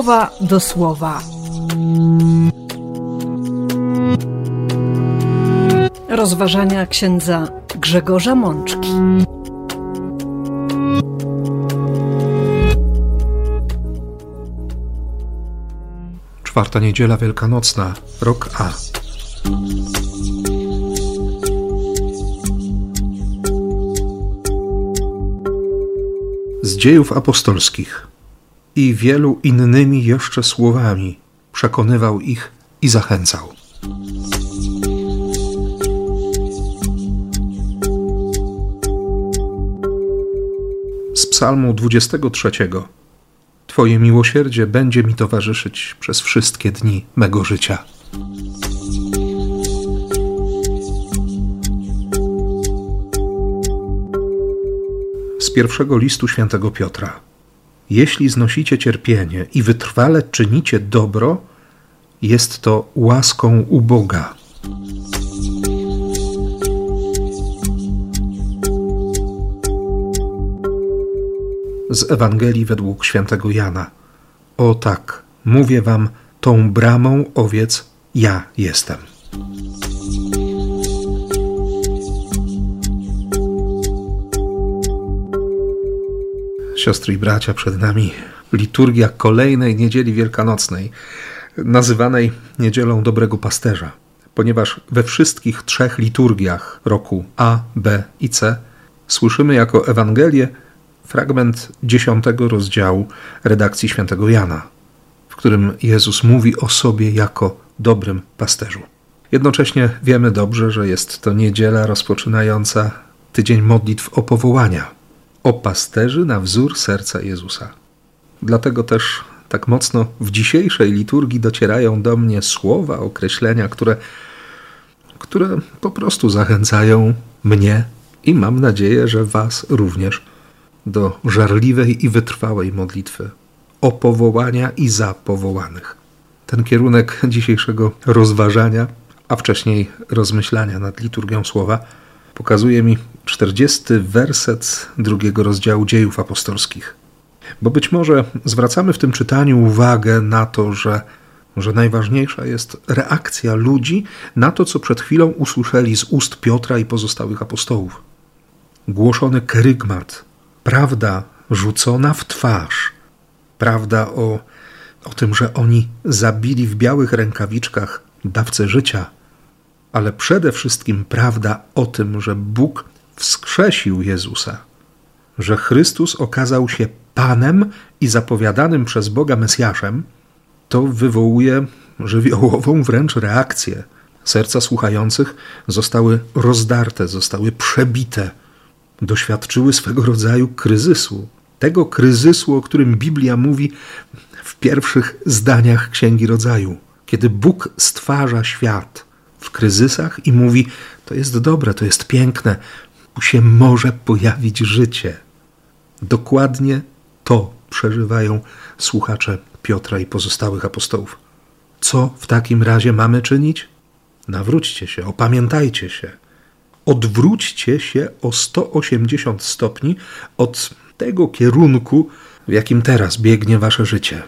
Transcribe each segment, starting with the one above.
słowa do słowa. Rozważania księdza Grzegorza Mączki. Czwarta niedziela wielkanocna, rok A. Z dziejów apostolskich i wielu innymi jeszcze słowami przekonywał ich i zachęcał. Z Psalmu 23. Twoje miłosierdzie będzie mi towarzyszyć przez wszystkie dni mego życia. Z pierwszego listu świętego Piotra. Jeśli znosicie cierpienie i wytrwale czynicie dobro, jest to łaską u Boga. Z Ewangelii według świętego Jana. O tak, mówię wam, tą bramą owiec ja jestem. Siostry i bracia, przed nami liturgia kolejnej niedzieli wielkanocnej, nazywanej Niedzielą Dobrego Pasterza, ponieważ we wszystkich trzech liturgiach roku A, B i C słyszymy jako Ewangelię fragment dziesiątego rozdziału redakcji świętego Jana, w którym Jezus mówi o sobie jako dobrym pasterzu. Jednocześnie wiemy dobrze, że jest to niedziela rozpoczynająca tydzień modlitw o powołania, o pasterzy na wzór serca Jezusa. Dlatego też tak mocno w dzisiejszej liturgii docierają do mnie słowa, określenia, które, które po prostu zachęcają mnie i mam nadzieję, że Was również do żarliwej i wytrwałej modlitwy o powołania i za powołanych. Ten kierunek dzisiejszego rozważania, a wcześniej rozmyślania nad liturgią słowa, pokazuje mi 40 werset drugiego rozdziału dziejów apostolskich. Bo być może zwracamy w tym czytaniu uwagę na to, że, że najważniejsza jest reakcja ludzi na to, co przed chwilą usłyszeli z ust Piotra i pozostałych apostołów. Głoszony kerygmat, prawda rzucona w twarz, prawda o, o tym, że oni zabili w białych rękawiczkach dawcę życia, ale przede wszystkim prawda o tym, że Bóg wskrzesił Jezusa, że Chrystus okazał się Panem i zapowiadanym przez Boga Mesjaszem, to wywołuje żywiołową wręcz reakcję. Serca słuchających zostały rozdarte, zostały przebite doświadczyły swego rodzaju kryzysu. Tego kryzysu, o którym Biblia mówi w pierwszych zdaniach Księgi Rodzaju, kiedy Bóg stwarza świat w kryzysach i mówi: To jest dobre, to jest piękne, tu się może pojawić życie. Dokładnie to przeżywają słuchacze Piotra i pozostałych apostołów. Co w takim razie mamy czynić? Nawróćcie się, opamiętajcie się odwróćcie się o 180 stopni od tego kierunku, w jakim teraz biegnie wasze życie.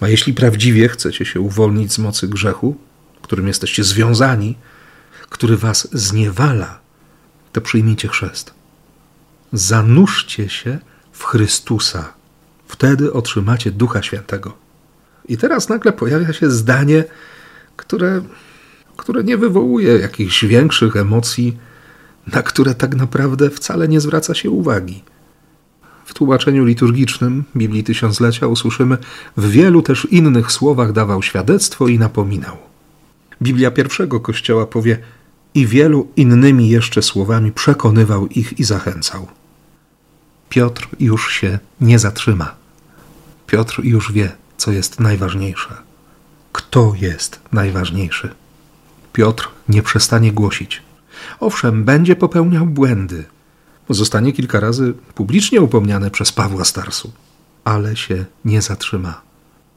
A jeśli prawdziwie chcecie się uwolnić z mocy grzechu, którym jesteście związani, który was zniewala, to przyjmijcie chrzest. Zanurzcie się w Chrystusa. Wtedy otrzymacie Ducha Świętego. I teraz nagle pojawia się zdanie, które które nie wywołuje jakichś większych emocji, na które tak naprawdę wcale nie zwraca się uwagi. W tłumaczeniu liturgicznym Biblii Tysiąclecia usłyszymy w wielu też innych słowach dawał świadectwo i napominał. Biblia pierwszego kościoła powie i wielu innymi jeszcze słowami przekonywał ich i zachęcał. Piotr już się nie zatrzyma. Piotr już wie, co jest najważniejsze. Kto jest najważniejszy? Piotr nie przestanie głosić. Owszem, będzie popełniał błędy. Zostanie kilka razy publicznie upomniany przez Pawła Starsu, ale się nie zatrzyma.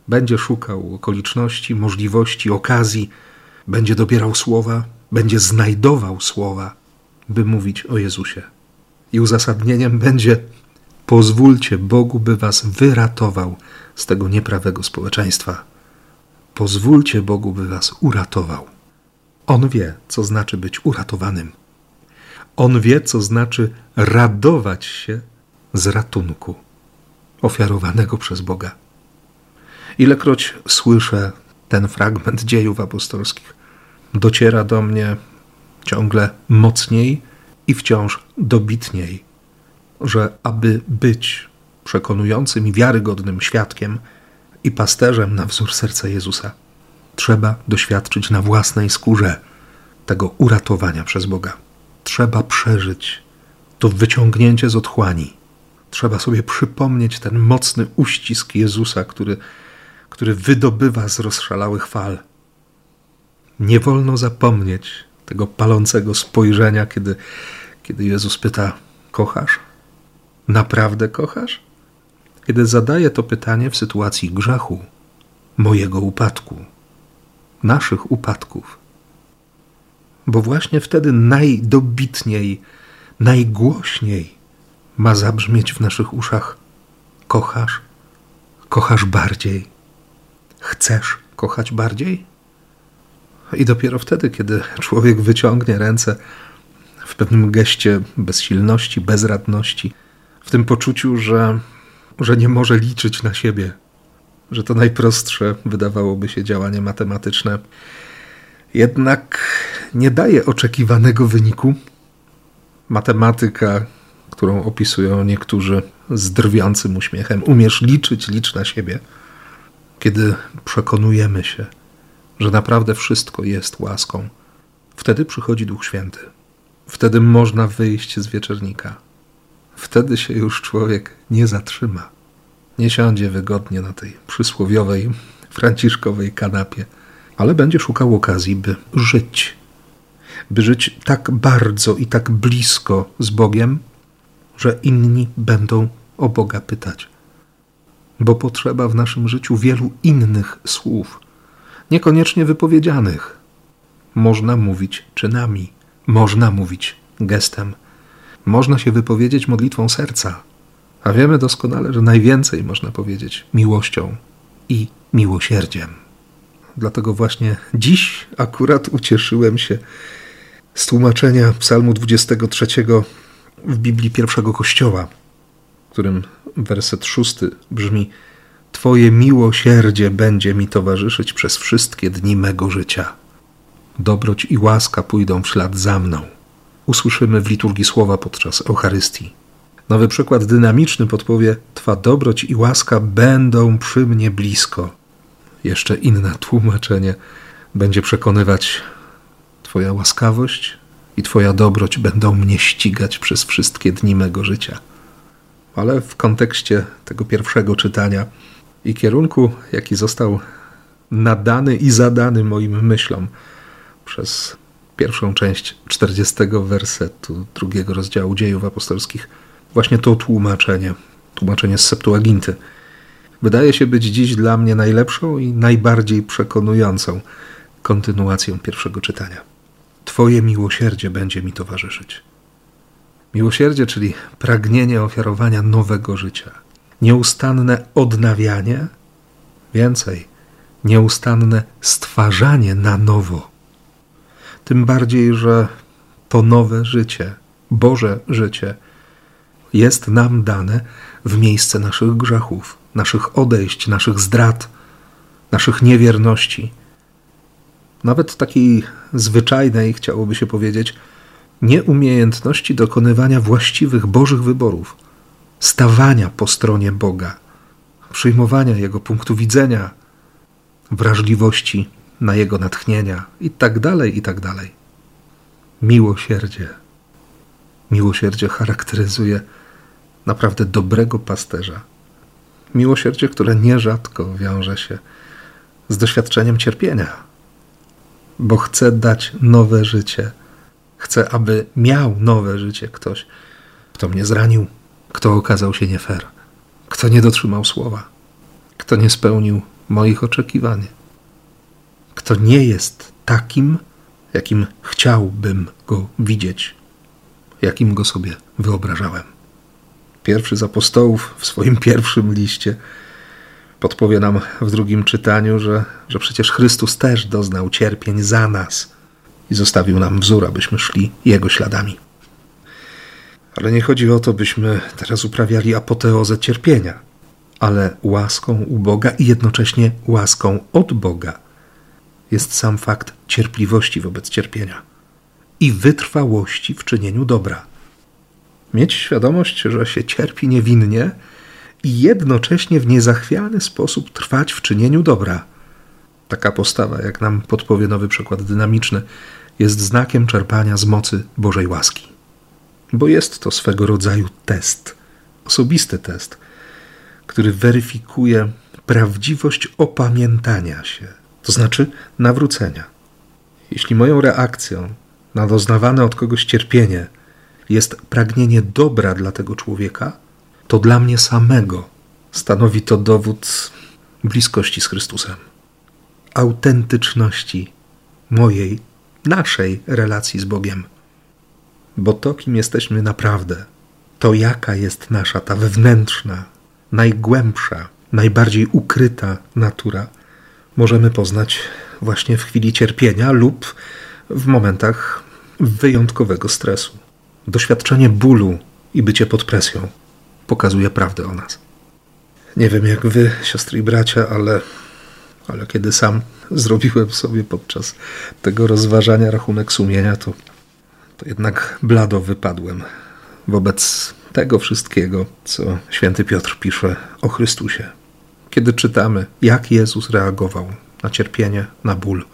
Będzie szukał okoliczności, możliwości, okazji, będzie dobierał słowa, będzie znajdował słowa, by mówić o Jezusie. I uzasadnieniem będzie Pozwólcie Bogu, by was wyratował z tego nieprawego społeczeństwa. Pozwólcie Bogu, by was uratował. On wie, co znaczy być uratowanym. On wie, co znaczy radować się z ratunku ofiarowanego przez Boga. Ilekroć słyszę ten fragment dziejów apostolskich, dociera do mnie ciągle mocniej i wciąż dobitniej, że aby być przekonującym i wiarygodnym świadkiem i pasterzem na wzór serca Jezusa, trzeba doświadczyć na własnej skórze tego uratowania przez Boga. Trzeba przeżyć to wyciągnięcie z otchłani. Trzeba sobie przypomnieć ten mocny uścisk Jezusa, który, który wydobywa z rozszalałych fal. Nie wolno zapomnieć tego palącego spojrzenia, kiedy, kiedy Jezus pyta: Kochasz? Naprawdę kochasz? Kiedy zadaje to pytanie w sytuacji grzechu, mojego upadku, naszych upadków. Bo właśnie wtedy najdobitniej, najgłośniej ma zabrzmieć w naszych uszach: Kochasz? Kochasz bardziej? Chcesz kochać bardziej? I dopiero wtedy, kiedy człowiek wyciągnie ręce w pewnym geście bezsilności, bezradności, w tym poczuciu, że, że nie może liczyć na siebie, że to najprostsze wydawałoby się działanie matematyczne, jednak nie daje oczekiwanego wyniku. Matematyka, którą opisują niektórzy z drwiącym uśmiechem, umiesz liczyć, licz na siebie. Kiedy przekonujemy się, że naprawdę wszystko jest łaską, wtedy przychodzi Duch Święty. Wtedy można wyjść z wieczernika. Wtedy się już człowiek nie zatrzyma. Nie siądzie wygodnie na tej przysłowiowej, franciszkowej kanapie, ale będzie szukał okazji, by żyć. By żyć tak bardzo i tak blisko z Bogiem, że inni będą o Boga pytać. Bo potrzeba w naszym życiu wielu innych słów, niekoniecznie wypowiedzianych. Można mówić czynami, można mówić gestem, można się wypowiedzieć modlitwą serca, a wiemy doskonale, że najwięcej można powiedzieć miłością i miłosierdziem. Dlatego właśnie dziś akurat ucieszyłem się z tłumaczenia Psalmu 23 w Biblii pierwszego Kościoła, którym werset szósty brzmi: Twoje miłosierdzie będzie mi towarzyszyć przez wszystkie dni mego życia. Dobroć i łaska pójdą w ślad za mną. Usłyszymy w liturgii słowa podczas Eucharystii. Nowy przykład dynamiczny podpowie: Twa dobroć i łaska będą przy mnie blisko. Jeszcze inne tłumaczenie będzie przekonywać: Twoja łaskawość i Twoja dobroć będą mnie ścigać przez wszystkie dni mego życia. Ale w kontekście tego pierwszego czytania i kierunku, jaki został nadany i zadany moim myślom przez pierwszą część 40 wersetu drugiego rozdziału dziejów apostolskich, właśnie to tłumaczenie, tłumaczenie z Septuaginty, wydaje się być dziś dla mnie najlepszą i najbardziej przekonującą kontynuacją pierwszego czytania. Twoje miłosierdzie będzie mi towarzyszyć. Miłosierdzie, czyli pragnienie ofiarowania nowego życia, nieustanne odnawianie, więcej, nieustanne stwarzanie na nowo. Tym bardziej, że to nowe życie, Boże życie, jest nam dane w miejsce naszych grzechów, naszych odejść, naszych zdrad, naszych niewierności. Nawet takiej zwyczajnej, chciałoby się powiedzieć, nieumiejętności dokonywania właściwych Bożych wyborów, stawania po stronie Boga, przyjmowania Jego punktu widzenia, wrażliwości na Jego natchnienia itd., tak itd. Tak Miłosierdzie. Miłosierdzie charakteryzuje naprawdę dobrego pasterza. Miłosierdzie, które nierzadko wiąże się z doświadczeniem cierpienia, bo chce dać nowe życie. Chcę, aby miał nowe życie ktoś, kto mnie zranił, kto okazał się nie fair, kto nie dotrzymał słowa, kto nie spełnił moich oczekiwań, kto nie jest takim, jakim chciałbym go widzieć, jakim go sobie wyobrażałem. pierwszy z apostołów w swoim pierwszym liście, podpowie nam w drugim czytaniu, że, że przecież Chrystus też doznał cierpień za nas i zostawił nam wzór, abyśmy szli Jego śladami. Ale nie chodzi o to, byśmy teraz uprawiali apoteozę cierpienia, ale łaską u Boga i jednocześnie łaską od Boga jest sam fakt cierpliwości wobec cierpienia i wytrwałości w czynieniu dobra. Mieć świadomość, że się cierpi niewinnie i jednocześnie w niezachwiany sposób trwać w czynieniu dobra. Taka postawa, jak nam podpowie nowy przykład dynamiczny, jest znakiem czerpania z mocy Bożej łaski. Bo jest to swego rodzaju test, osobisty test, który weryfikuje prawdziwość opamiętania się, to znaczy nawrócenia. Jeśli moją reakcją na doznawane od kogoś cierpienie jest pragnienie dobra dla tego człowieka, to dla mnie samego stanowi to dowód bliskości z Chrystusem, autentyczności mojej, naszej relacji z Bogiem. Bo to, kim jesteśmy naprawdę, to jaka jest nasza ta wewnętrzna, najgłębsza, najbardziej ukryta natura, możemy poznać właśnie w chwili cierpienia lub w momentach wyjątkowego stresu. Doświadczenie bólu i bycie pod presją pokazuje prawdę o nas. Nie wiem jak wy, siostry i bracia, ale, ale kiedy sam zrobiłem sobie podczas tego rozważania rachunek sumienia, to, to jednak blado wypadłem wobec tego wszystkiego, co święty Piotr pisze o Chrystusie. Kiedy czytamy, jak Jezus reagował na cierpienie, na ból,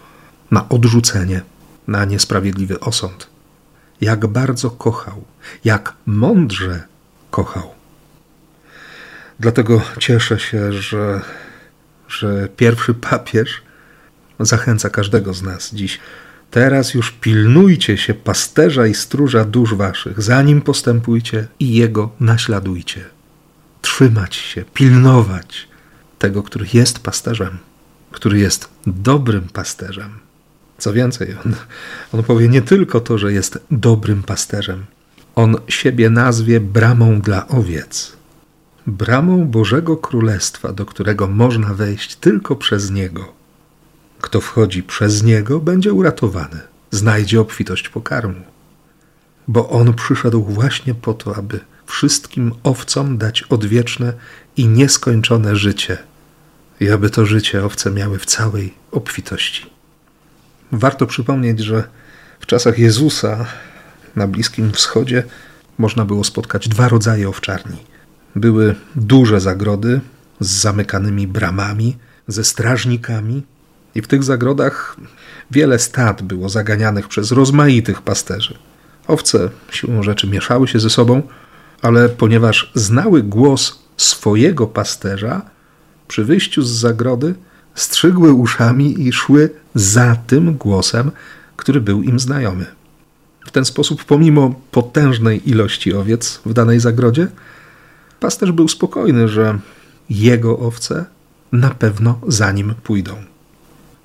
na odrzucenie, na niesprawiedliwy osąd, jak bardzo kochał, jak mądrze kochał. Dlatego cieszę się, że, że pierwszy papież zachęca każdego z nas dziś. Teraz już pilnujcie się pasterza i stróża dusz waszych, zanim postępujcie i jego naśladujcie. Trzymać się, pilnować tego, który jest pasterzem, który jest dobrym pasterzem. Co więcej, on, on powie nie tylko to, że jest dobrym pasterzem, on siebie nazwie bramą dla owiec bramą Bożego Królestwa, do którego można wejść tylko przez Niego. Kto wchodzi przez Niego, będzie uratowany, znajdzie obfitość pokarmu. Bo On przyszedł właśnie po to, aby wszystkim owcom dać odwieczne i nieskończone życie, i aby to życie owce miały w całej obfitości. Warto przypomnieć, że w czasach Jezusa na Bliskim Wschodzie można było spotkać dwa rodzaje owczarni – były duże zagrody z zamykanymi bramami, ze strażnikami, i w tych zagrodach wiele stad było zaganianych przez rozmaitych pasterzy. Owce siłą rzeczy mieszały się ze sobą, ale ponieważ znały głos swojego pasterza, przy wyjściu z zagrody strzygły uszami i szły za tym głosem, który był im znajomy. W ten sposób, pomimo potężnej ilości owiec w danej zagrodzie, Pasterz był spokojny, że jego owce na pewno za nim pójdą.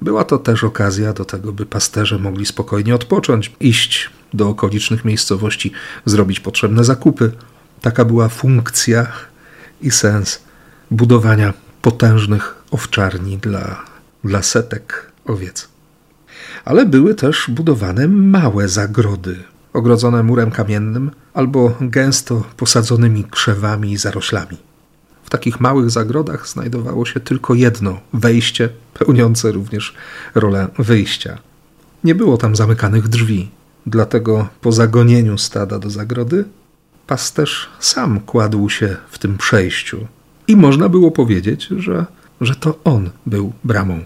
Była to też okazja do tego, by pasterze mogli spokojnie odpocząć, iść do okolicznych miejscowości, zrobić potrzebne zakupy. Taka była funkcja i sens budowania potężnych owczarni dla, dla setek owiec. Ale były też budowane małe zagrody, ogrodzone murem kamiennym albo gęsto posadzonymi krzewami i zaroślami. W takich małych zagrodach znajdowało się tylko jedno wejście, pełniące również rolę wyjścia. Nie było tam zamykanych drzwi, dlatego po zagonieniu stada do zagrody pasterz sam kładł się w tym przejściu i można było powiedzieć, że, że to on był bramą.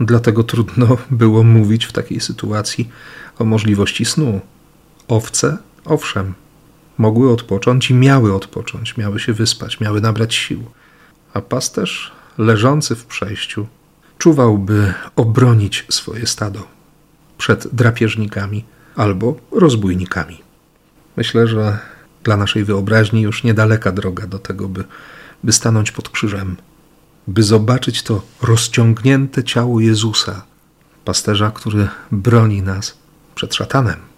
Dlatego trudno było mówić w takiej sytuacji o możliwości snu, Owce, owszem, mogły odpocząć i miały odpocząć, miały się wyspać, miały nabrać sił. A pasterz, leżący w przejściu, czuwałby obronić swoje stado przed drapieżnikami albo rozbójnikami. Myślę, że dla naszej wyobraźni już niedaleka droga do tego, by, by stanąć pod krzyżem, by zobaczyć to rozciągnięte ciało Jezusa, pasterza, który broni nas przed szatanem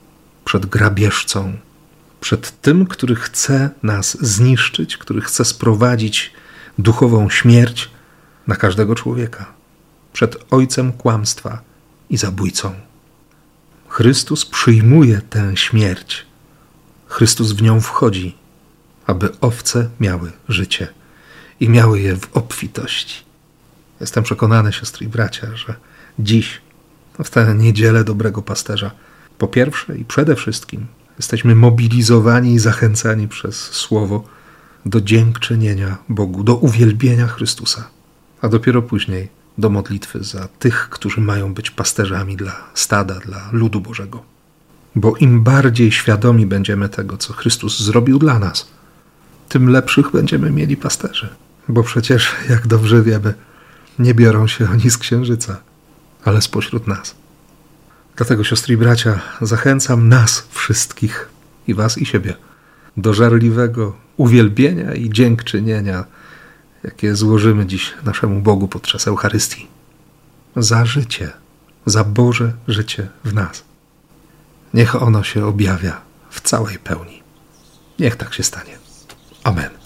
przed grabieżcą, przed tym, który chce nas zniszczyć, który chce sprowadzić duchową śmierć na każdego człowieka, przed ojcem kłamstwa i zabójcą. Chrystus przyjmuje tę śmierć. Chrystus w nią wchodzi, aby owce miały życie i miały je w obfitości. Jestem przekonany, siostry i bracia, że dziś, w tę niedzielę dobrego pasterza, po pierwsze i przede wszystkim jesteśmy mobilizowani i zachęcani przez Słowo do dziękczynienia Bogu, do uwielbienia Chrystusa, a dopiero później do modlitwy za tych, którzy mają być pasterzami dla stada, dla ludu Bożego. Bo im bardziej świadomi będziemy tego, co Chrystus zrobił dla nas, tym lepszych będziemy mieli pasterzy. Bo przecież, jak dobrze wiemy, nie biorą się oni z księżyca, ale spośród nas. Dlatego, siostry i bracia, zachęcam nas wszystkich, i was, i siebie, do żarliwego uwielbienia i dziękczynienia, jakie złożymy dziś naszemu Bogu podczas Eucharystii. Za życie, za Boże życie w nas. Niech ono się objawia w całej pełni. Niech tak się stanie. Amen.